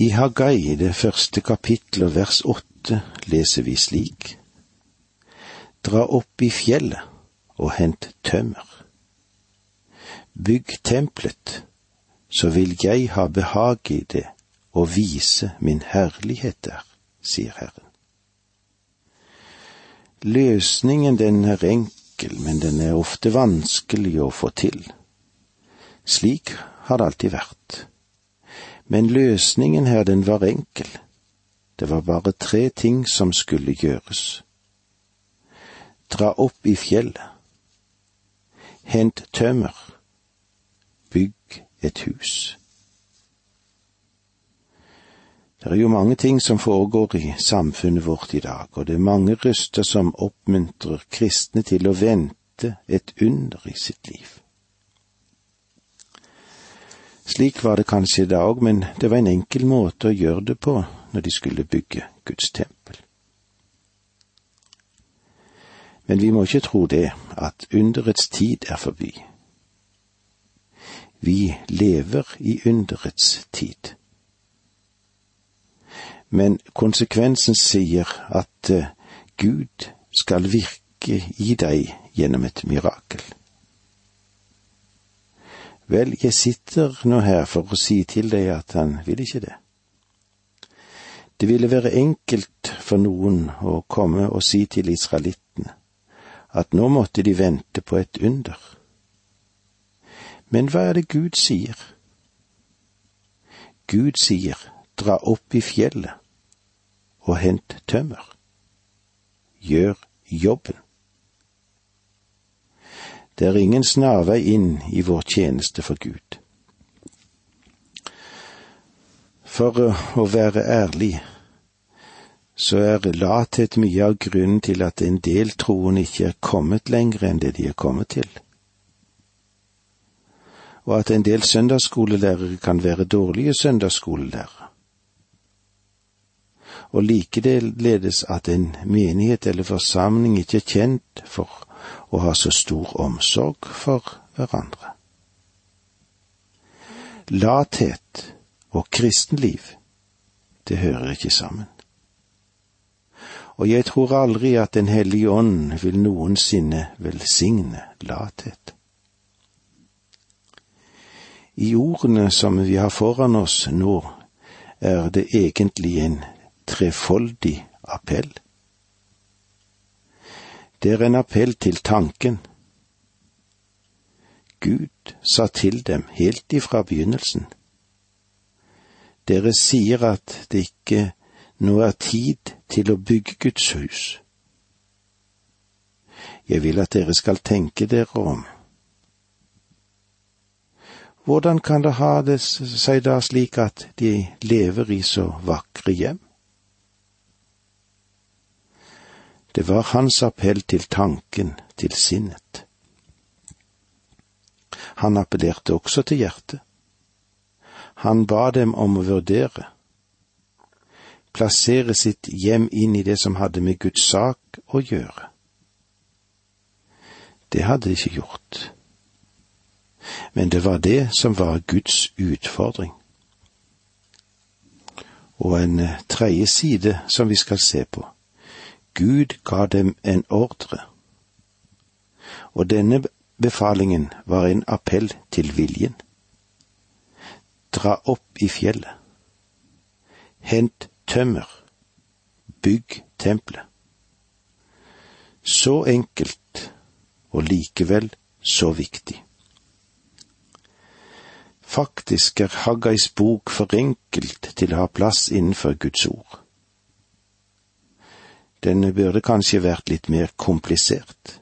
I Hagai, det første kapittel og vers åtte, leser vi slik. Dra opp i fjellet og hent tømmer. Bygg tempelet, så vil jeg ha behag i det og vise min herlighet der, sier Herren. Løsningen den er enkel, men den er ofte vanskelig å få til. Slik har det alltid vært. Men løsningen her, den var enkel. Det var bare tre ting som skulle gjøres. Dra opp i fjellet. Hent tømmer. Bygg et hus. Det er jo mange ting som foregår i samfunnet vårt i dag, og det er mange røster som oppmuntrer kristne til å vente et under i sitt liv. Slik var det kanskje i dag, men det var en enkel måte å gjøre det på når de skulle bygge Guds tempel. Men vi må ikke tro det, at underets tid er forbi. Vi lever i underets tid men konsekvensen sier at eh, Gud skal virke i deg gjennom et mirakel. Vel, jeg sitter nå her for å si til deg at han vil ikke det. Det ville være enkelt for noen å komme og si til israelittene at nå måtte de vente på et under. Men hva er det Gud sier? Gud sier, dra opp i fjellet og hent tømmer. Gjør jobben. Det er ingen snarvei inn i vår tjeneste for Gud. For å være ærlig, så er lathet mye av grunnen til at en del troende ikke er kommet lenger enn det de er kommet til. Og at en del søndagsskolelærere kan være dårlige søndagsskolelærere og likeledes at en menighet eller forsamling ikke er kjent for å ha så stor omsorg for hverandre. Lathet og kristenliv, det hører ikke sammen. Og jeg tror aldri at Den hellige ånd vil noensinne velsigne lathet. I ordene som vi har foran oss nå, er det egentlig en trefoldig appell. Det er en appell til tanken. Gud sa til dem helt ifra begynnelsen. Dere sier at det ikke nå er tid til å bygge Guds hus. Jeg vil at dere skal tenke dere om. Hvordan kan det ha det seg da slik at de lever i så vakre hjem? Det var hans appell til tanken, til sinnet. Han appellerte også til hjertet. Han ba dem om å vurdere, plassere sitt hjem inn i det som hadde med Guds sak å gjøre. Det hadde de ikke gjort. Men det var det som var Guds utfordring. Og en tredje side som vi skal se på Gud ga dem en ordre, og denne befalingen var en appell til viljen. Dra opp i fjellet. Hent tømmer. Bygg tempelet. Så enkelt, og likevel så viktig. Faktisk er Haggais bok for enkelt til å ha plass innenfor Guds ord. Den burde kanskje vært litt mer komplisert.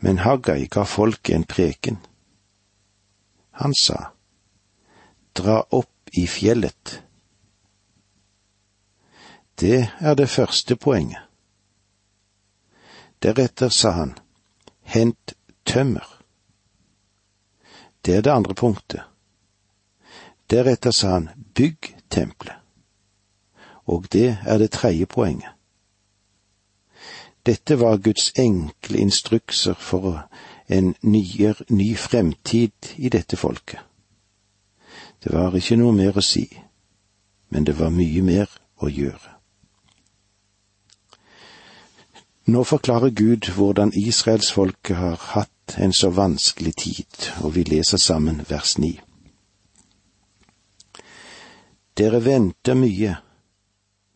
Men Haggai ga folket en preken. Han sa, Dra opp i fjellet. Det er det første poenget. Deretter sa han, Hent tømmer. Det er det andre punktet. Deretter sa han, Bygg tempelet og det er det tredje poenget. Dette var Guds enkle instrukser for en nyer, ny fremtid i dette folket. Det var ikke noe mer å si, men det var mye mer å gjøre. Nå forklarer Gud hvordan israelsfolket har hatt en så vanskelig tid, og vi leser sammen vers ni. Dere venter mye,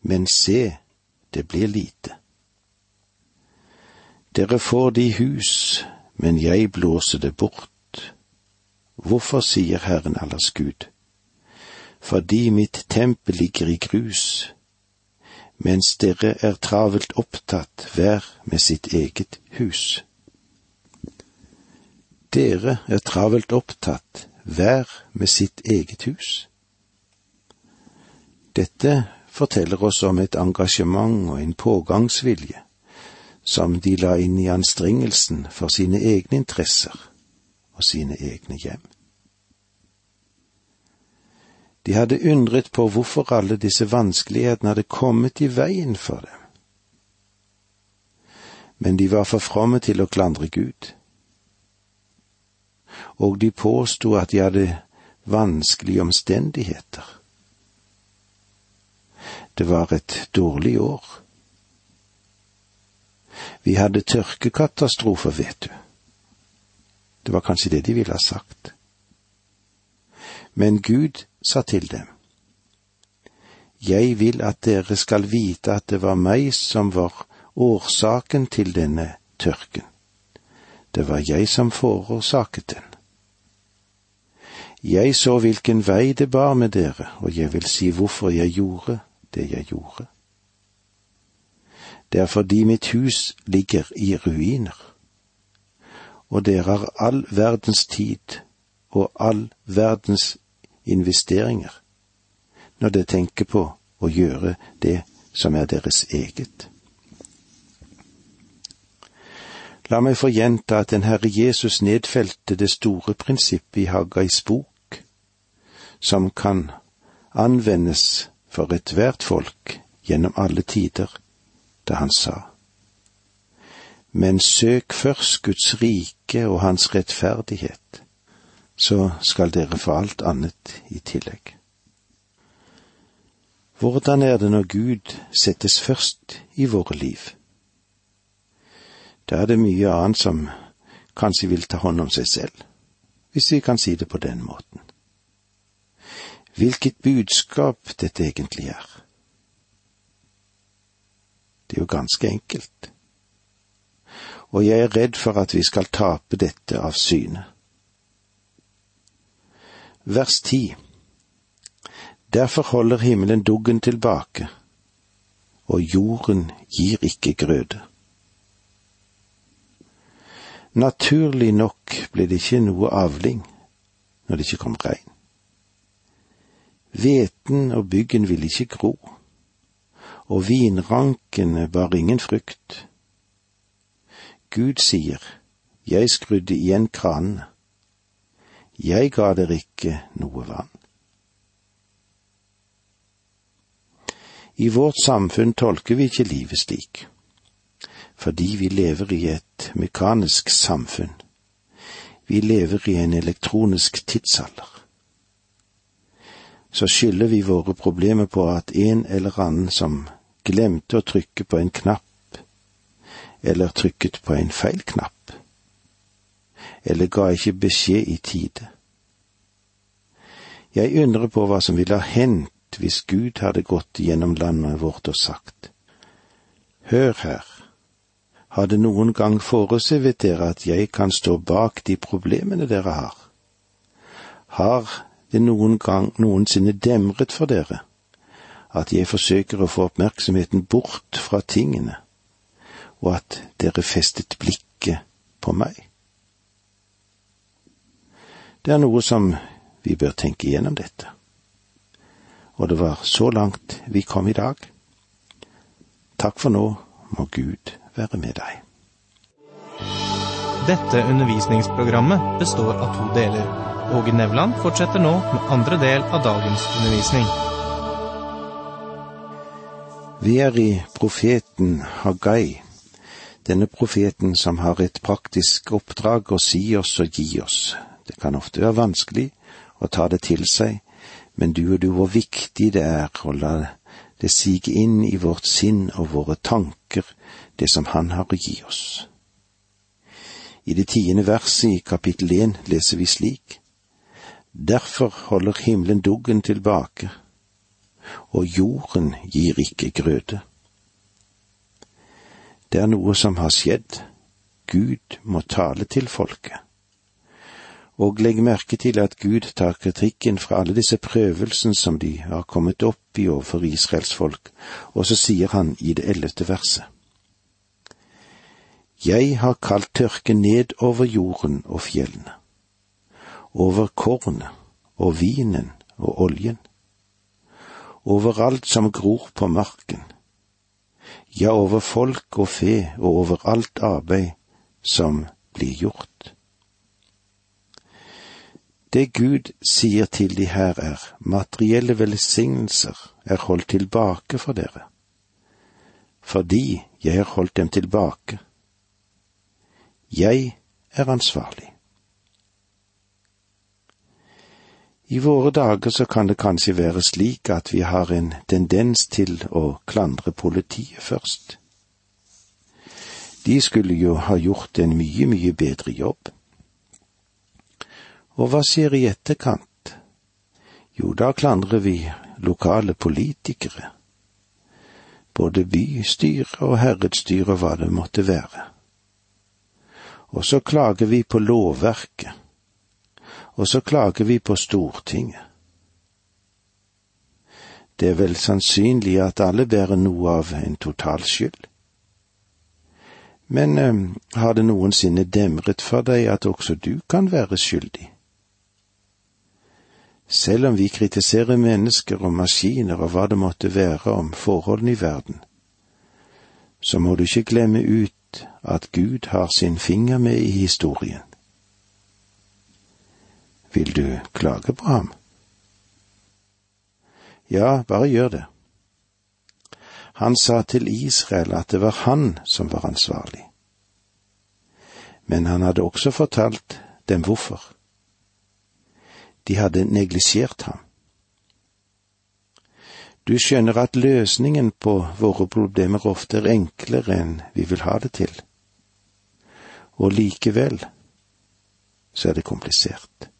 men se, det blir lite. Dere får de hus, men jeg blåser det bort. Hvorfor, sier Herren allers Gud? Fordi mitt tempel ligger i grus, mens dere er travelt opptatt hver med sitt eget hus. Dere er travelt opptatt hver med sitt eget hus. Dette forteller oss om et engasjement og en pågangsvilje som de la inn i anstrengelsen for sine egne interesser og sine egne hjem. De hadde undret på hvorfor alle disse vanskelighetene hadde kommet i veien for dem. Men de var for fromme til å klandre Gud. Og de påsto at de hadde vanskelige omstendigheter. Det var et dårlig år. Vi hadde tørkekatastrofer, vet du. Det var kanskje det de ville ha sagt. Men Gud sa til dem, Jeg vil at dere skal vite at det var meg som var årsaken til denne tørken. Det var jeg som forårsaket den. Jeg så hvilken vei det bar med dere, og jeg vil si hvorfor jeg gjorde det jeg gjorde. Det er fordi mitt hus ligger i ruiner, og dere har all verdens tid og all verdens investeringer når dere tenker på å gjøre det som er deres eget. La meg få gjenta at den Herre Jesus nedfelte det store prinsippet i Haggais bok, som kan anvendes for ethvert folk gjennom alle tider, da han sa. Men søk først Guds rike og hans rettferdighet, så skal dere få alt annet i tillegg. Hvordan er det når Gud settes først i våre liv? Da er det mye annet som kanskje vil ta hånd om seg selv, hvis vi kan si det på den måten hvilket budskap dette egentlig er. Det er jo ganske enkelt. Og jeg er redd for at vi skal tape dette av syne. Vers ti. Derfor holder himmelen duggen tilbake, og jorden gir ikke grøde. Naturlig nok ble det ikke noe avling når det ikke kom regn. Hveten og byggen ville ikke gro, og vinrankene bar ingen frukt. Gud sier, Jeg skrudde igjen kranene. Jeg ga dere ikke noe vann. I vårt samfunn tolker vi ikke livet slik, fordi vi lever i et mekanisk samfunn. Vi lever i en elektronisk tidsalder så skylder vi våre problemer på at en eller annen som glemte å trykke på en knapp, eller trykket på en feil knapp, eller ga ikke beskjed i tide. Jeg undrer på hva som ville ha hendt hvis Gud hadde gått gjennom landet vårt og sagt, Hør her, har det noen gang foresevet dere at jeg kan stå bak de problemene dere har? Har det noen gang noensinne demret for dere at jeg forsøker å få oppmerksomheten bort fra tingene, og at dere festet blikket på meg? Det er noe som vi bør tenke igjennom dette. Og det var så langt vi kom i dag. Takk for nå, må Gud være med deg. Dette undervisningsprogrammet består av to deler. Åge Nevland fortsetter nå med andre del av dagens undervisning. Vi er i profeten Hagai, denne profeten som har et praktisk oppdrag å si oss og gi oss. Det kan ofte være vanskelig å ta det til seg, men du og du hvor viktig det er å la det sige inn i vårt sinn og våre tanker, det som Han har å gi oss. I det tiende verset i kapittel én leser vi slik. Derfor holder himmelen duggen tilbake, og jorden gir ikke grøde. Det er noe som har skjedd. Gud må tale til folket. Og legg merke til at Gud tar kritikken fra alle disse prøvelsene som de har kommet opp i overfor Israels folk, og så sier han i det ellevte verset. Jeg har kalt tørke ned over jorden og fjellene, over kornet og vinen og oljen, over alt som gror på marken, ja, over folk og fe og over alt arbeid som blir gjort. Det Gud sier til de her er, materielle velsignelser er holdt tilbake for dere, fordi jeg har holdt dem tilbake. Jeg er ansvarlig. I våre dager så kan det kanskje være slik at vi har en tendens til å klandre politiet først. De skulle jo ha gjort en mye, mye bedre jobb. Og hva skjer i etterkant? Jo, da klandrer vi lokale politikere, både bystyre og herredsstyre og hva det måtte være. Og så klager vi på lovverket, og så klager vi på Stortinget. Det er vel sannsynlig at alle bærer noe av en total skyld. Men eh, har det noensinne demret for deg at også du kan være skyldig? Selv om vi kritiserer mennesker og maskiner og hva det måtte være om forholdene i verden, så må du ikke glemme ut at Gud har sin finger med i historien. Vil du klage på ham? Ja, bare gjør det. Han sa til Israel at det var han som var ansvarlig. Men han hadde også fortalt dem hvorfor. De hadde neglisjert ham. Du skjønner at løsningen på våre problemer ofte er enklere enn vi vil ha det til. Og likevel så er det komplisert.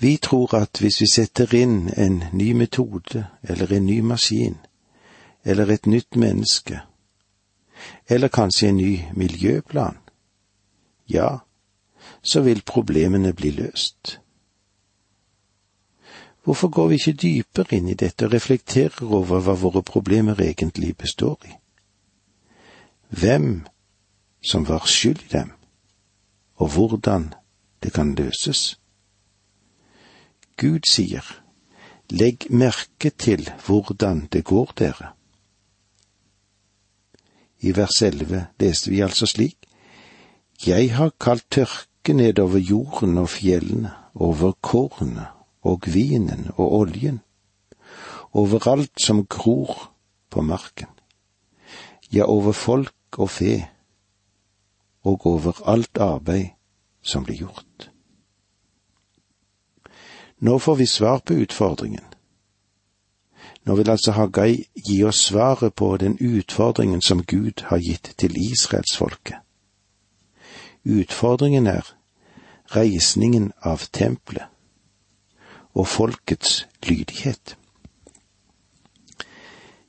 Vi tror at hvis vi setter inn en ny metode eller en ny maskin eller et nytt menneske, eller kanskje en ny miljøplan, ja, så vil problemene bli løst. Hvorfor går vi ikke dypere inn i dette og reflekterer over hva våre problemer egentlig består i? Hvem som var skyld i dem, og hvordan det kan løses? Gud sier, legg merke til hvordan det går dere. I vers elleve leste vi altså slik, Jeg har kalt tørke nedover jorden og fjellene, over kornet og vinen og oljen, over alt som gror på marken, ja, over folk og fe, og over alt arbeid som blir gjort. Nå får vi svar på utfordringen. Nå vil altså Hagai gi oss svaret på den utfordringen som Gud har gitt til israelsfolket. Utfordringen er reisningen av tempelet og folkets lydighet.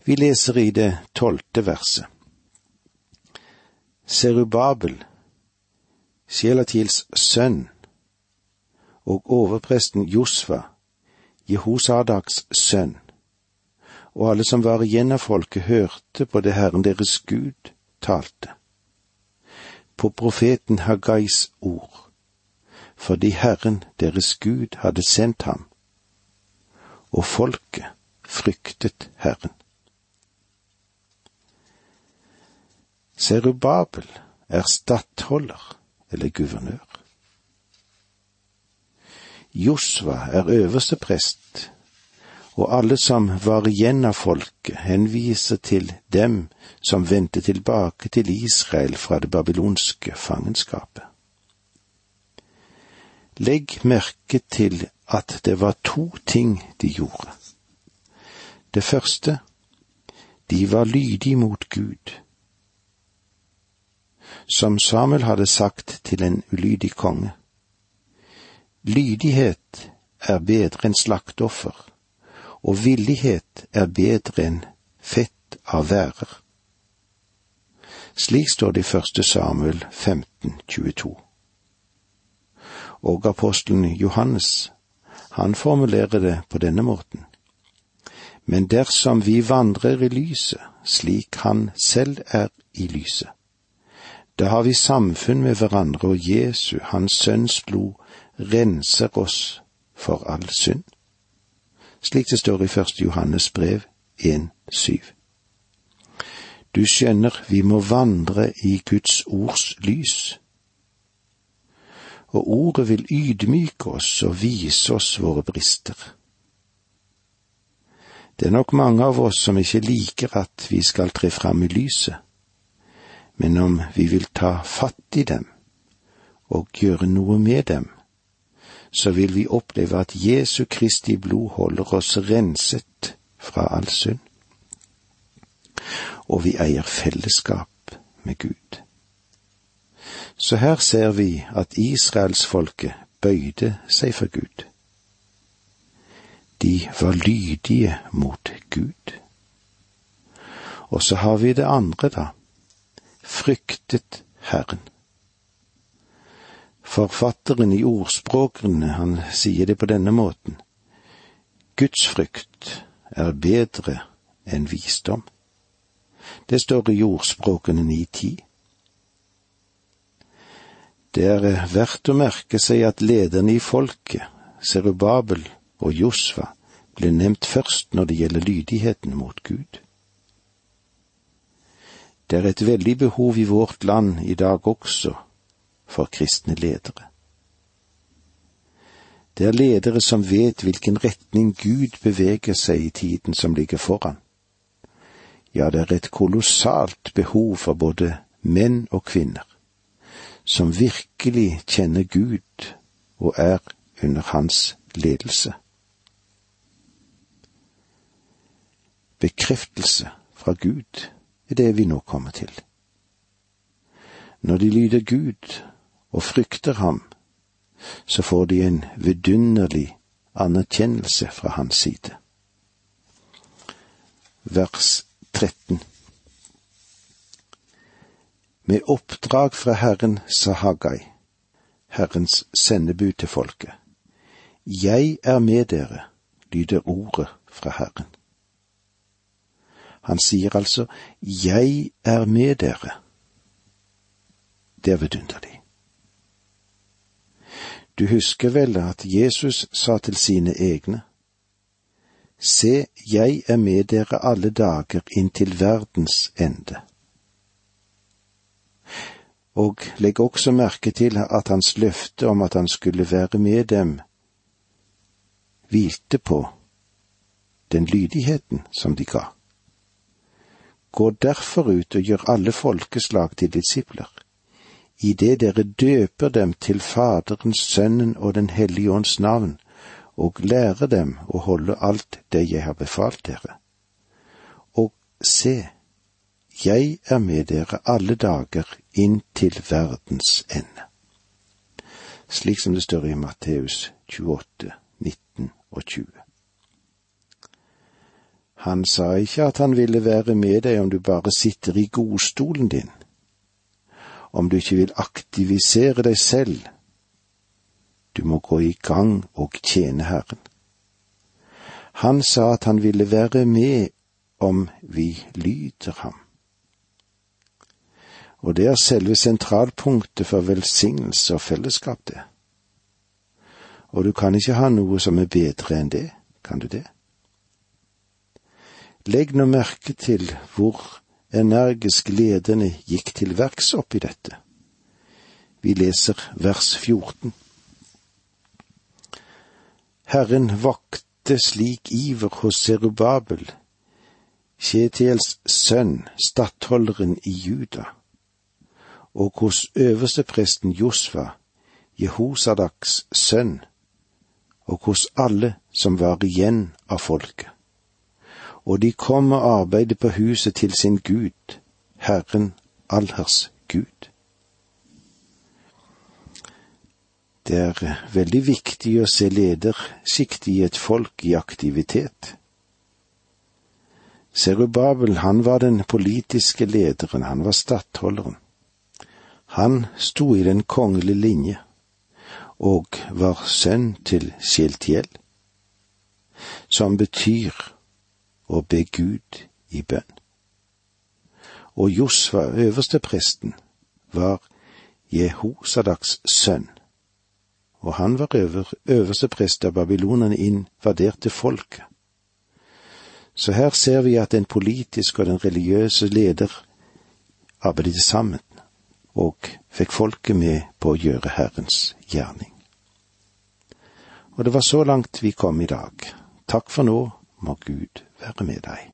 Vi leser i det tolvte verset. Serubabel, Sjelatils sønn, og overpresten Josva, Jehosadaks sønn, og alle som var igjen av folket, hørte på det Herren deres Gud talte, på profeten Hagais ord fordi Herren deres Gud hadde sendt ham, og folket fryktet Herren. Serubabel er stattholder eller guvernør. Josva er øverste prest, og alle som var igjen av folket, henviser til dem som vendte tilbake til Israel fra det babylonske fangenskapet. Legg merke til at det var to ting de gjorde. Det første, de var lydige mot Gud. Som Samuel hadde sagt til en ulydig konge. Lydighet er bedre enn slakteoffer, og villighet er bedre enn fett av værer. Slik står det i første Samuel 15, 22. Og apostelen Johannes, han formulerer det på denne måten. Men dersom vi vandrer i lyset, slik han selv er i lyset, da har vi samfunn med hverandre, og Jesu, Hans Sønns blod, renser oss for all synd. Slik det står i første Johannes brev 1,7. Du skjønner, vi må vandre i Guds ords lys. Og ordet vil ydmyke oss og vise oss våre brister. Det er nok mange av oss som ikke liker at vi skal tre fram i lyset, men om vi vil ta fatt i dem og gjøre noe med dem, så vil vi oppleve at Jesu Kristi blod holder oss renset fra all synd. Og vi eier fellesskap med Gud. Så her ser vi at israelsfolket bøyde seg for Gud. De var lydige mot Gud. Og så har vi det andre, da. Fryktet Herren. Forfatteren i ordspråkene, han sier det på denne måten. Guds frykt er bedre enn visdom. Det står i ordspråkene 9.10. Det er verdt å merke seg at lederne i folket, Serubabel og Josva, ble nevnt først når det gjelder lydigheten mot Gud. Det er et veldig behov i vårt land i dag også for kristne ledere. Det er ledere som vet hvilken retning Gud beveger seg i tiden som ligger foran. Ja, det er et kolossalt behov for både menn og kvinner, som virkelig kjenner Gud og er under hans ledelse. Bekreftelse fra Gud er det vi nå kommer til. Når de lyder Gud og frykter ham, så får de en vidunderlig anerkjennelse fra hans side. Vers 13 Med oppdrag fra Herren sa Haggai, Herrens sendebud til folket. Jeg er med dere, lyder ordet fra Herren. Han sier altså, Jeg er med dere. Det er vidunderlig. Du husker vel at Jesus sa til sine egne, Se, jeg er med dere alle dager inntil verdens ende. Og legg også merke til at hans løfte om at han skulle være med dem, hvilte på den lydigheten som de ga. Gå derfor ut og gjør alle folkeslag til disipler idet dere døper dem til Faderens, Sønnen og Den hellige ånds navn, og lærer dem å holde alt det jeg har befalt dere. Og se, jeg er med dere alle dager inn til verdens ende. Slik som det står i Matteus 28, 19 og 20. Han sa ikke at han ville være med deg om du bare sitter i godstolen din om du ikke vil aktivisere deg selv. Du må gå i gang og tjene Herren. Han sa at han ville være med om vi lyder ham. Og det er selve sentralpunktet for velsignelse og fellesskap, det. Og du kan ikke ha noe som er bedre enn det, kan du det? Legg nå merke til hvor energisk ledende gikk til verks oppi dette. Vi leser vers 14. Herren vakte slik iver hos Serubabel, Kjetiels sønn, stattholderen i Juda, og hos øverstepresten Josva, Jehosadaks sønn, og hos alle som var igjen av folket. Og de kom og arbeidet på huset til sin Gud, Herren allers Gud. Det er veldig viktig å se ledersjiktet i et folk i aktivitet. Serubabel, han var den politiske lederen, han var stattholderen. Han sto i den kongelige linje og var sønn til Sjeltiel, som betyr å be Gud i bønn. Og Josva, øverstepresten, var Jehosadaks sønn, og han var øver, øverste prest da babylonerne invaderte folket. Så her ser vi at den politiske og den religiøse leder arbeidet sammen og fikk folket med på å gjøre Herrens gjerning. Og det var så langt vi kom i dag. Takk for nå, må Gud være med deg.